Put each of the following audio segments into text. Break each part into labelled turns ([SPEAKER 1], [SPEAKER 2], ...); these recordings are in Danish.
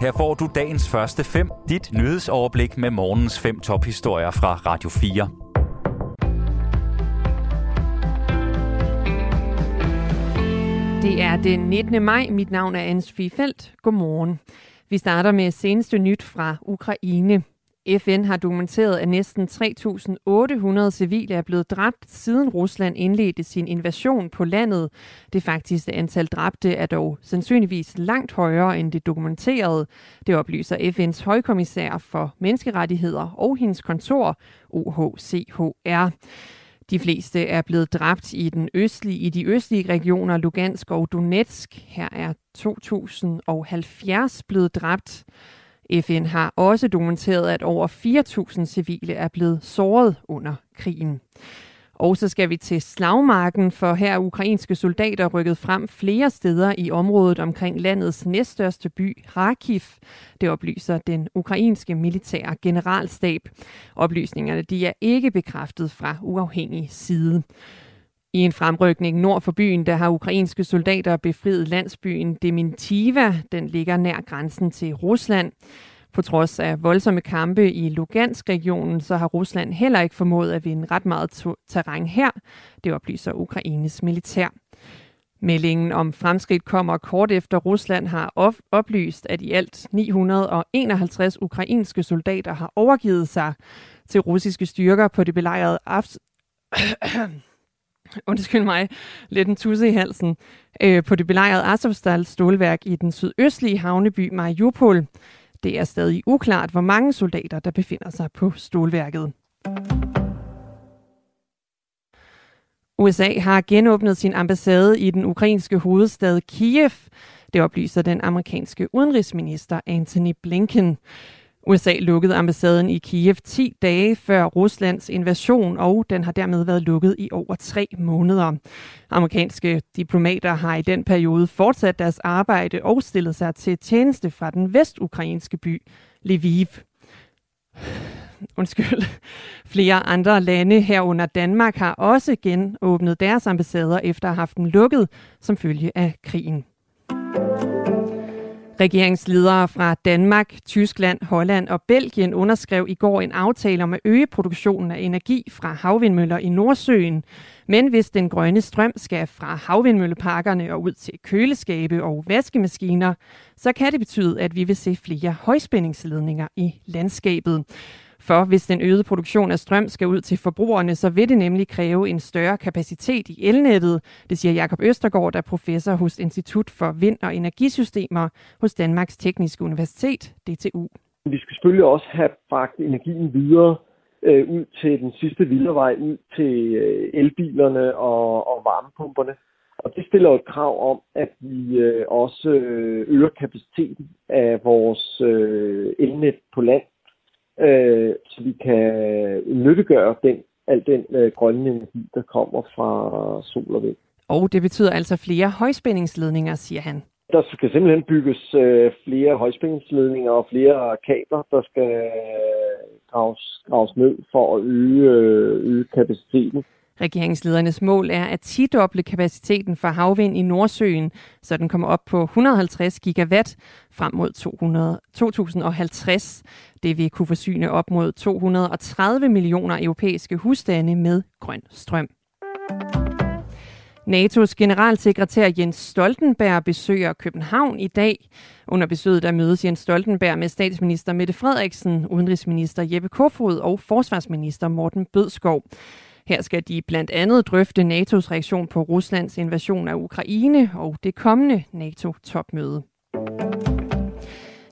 [SPEAKER 1] Her får du dagens første fem, dit nyhedsoverblik med morgens fem tophistorier fra Radio 4.
[SPEAKER 2] Det er den 19. maj. Mit navn er Anne Feldt. Godmorgen. Vi starter med seneste nyt fra Ukraine. FN har dokumenteret, at næsten 3.800 civile er blevet dræbt, siden Rusland indledte sin invasion på landet. Det faktiske antal dræbte er dog sandsynligvis langt højere end det dokumenterede. Det oplyser FN's højkommissær for menneskerettigheder og hendes kontor, OHCHR. De fleste er blevet dræbt i, den østlige, i de østlige regioner Lugansk og Donetsk. Her er 2070 blevet dræbt. FN har også dokumenteret, at over 4.000 civile er blevet såret under krigen. Og så skal vi til slagmarken, for her er ukrainske soldater rykket frem flere steder i området omkring landets næststørste by, Kharkiv. Det oplyser den ukrainske militære generalstab. Oplysningerne de er ikke bekræftet fra uafhængig side. I en fremrykning nord for byen, der har ukrainske soldater befriet landsbyen Demintiva. Den ligger nær grænsen til Rusland. På trods af voldsomme kampe i Lugansk-regionen, så har Rusland heller ikke formået at vinde ret meget terræn her. Det oplyser Ukraines militær. Meldingen om fremskridt kommer kort efter Rusland har oplyst, at i alt 951 ukrainske soldater har overgivet sig til russiske styrker på det belejrede Afs undskyld mig, lidt en tusse i halsen, øh, på det belejrede Azovstal stålværk i den sydøstlige havneby Mariupol. Det er stadig uklart, hvor mange soldater, der befinder sig på stålværket. USA har genåbnet sin ambassade i den ukrainske hovedstad Kiev. Det oplyser den amerikanske udenrigsminister Anthony Blinken. USA lukkede ambassaden i Kiev 10 dage før Ruslands invasion, og den har dermed været lukket i over tre måneder. Amerikanske diplomater har i den periode fortsat deres arbejde og stillet sig til tjeneste fra den vestukrainske by Lviv. Undskyld. Flere andre lande herunder Danmark har også genåbnet deres ambassader efter at have haft dem lukket som følge af krigen. Regeringsledere fra Danmark, Tyskland, Holland og Belgien underskrev i går en aftale om at øge produktionen af energi fra havvindmøller i Nordsøen. Men hvis den grønne strøm skal fra havvindmølleparkerne og ud til køleskabe og vaskemaskiner, så kan det betyde, at vi vil se flere højspændingsledninger i landskabet. For hvis den øgede produktion af strøm skal ud til forbrugerne, så vil det nemlig kræve en større kapacitet i elnettet. Det siger Jakob Østergaard, der er professor hos Institut for Vind- og Energisystemer hos Danmarks Tekniske Universitet, DTU.
[SPEAKER 3] Vi skal selvfølgelig også have bragt energien videre øh, ud til den sidste vej, ud til øh, elbilerne og, og varmepumperne. Og det stiller et krav om, at vi øh, også øh, øger kapaciteten af vores øh, elnet på land øh, så vi kan nyttiggøre den, al den øh, grønne energi, der kommer fra sol og vind.
[SPEAKER 2] Og det betyder altså flere højspændingsledninger, siger han.
[SPEAKER 3] Der skal simpelthen bygges øh, flere højspændingsledninger og flere kabler, der skal graves, graves ned for at øge, øh, øge kapaciteten.
[SPEAKER 2] Regeringsledernes mål er at tidoble kapaciteten for havvind i Nordsøen, så den kommer op på 150 gigawatt frem mod 200, 2050. Det vil kunne forsyne op mod 230 millioner europæiske husstande med grøn strøm. NATO's generalsekretær Jens Stoltenberg besøger København i dag. Under besøget der mødes Jens Stoltenberg med statsminister Mette Frederiksen, udenrigsminister Jeppe Kofod og forsvarsminister Morten Bødskov. Her skal de blandt andet drøfte NATO's reaktion på Ruslands invasion af Ukraine og det kommende NATO-topmøde.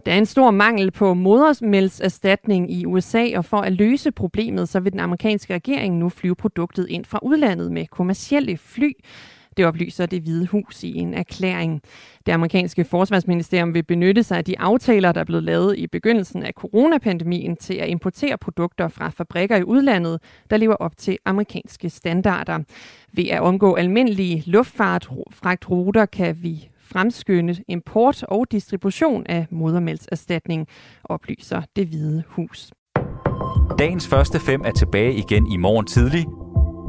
[SPEAKER 2] Der er en stor mangel på modersmælserstatning i USA, og for at løse problemet, så vil den amerikanske regering nu flyve produktet ind fra udlandet med kommercielle fly. Det oplyser det hvide hus i en erklæring. Det amerikanske forsvarsministerium vil benytte sig af de aftaler, der er blevet lavet i begyndelsen af coronapandemien til at importere produkter fra fabrikker i udlandet, der lever op til amerikanske standarder. Ved at omgå almindelige luftfartfragtruter kan vi fremskynde import og distribution af modermælserstatning, oplyser det hvide hus.
[SPEAKER 1] Dagens første fem er tilbage igen i morgen tidlig.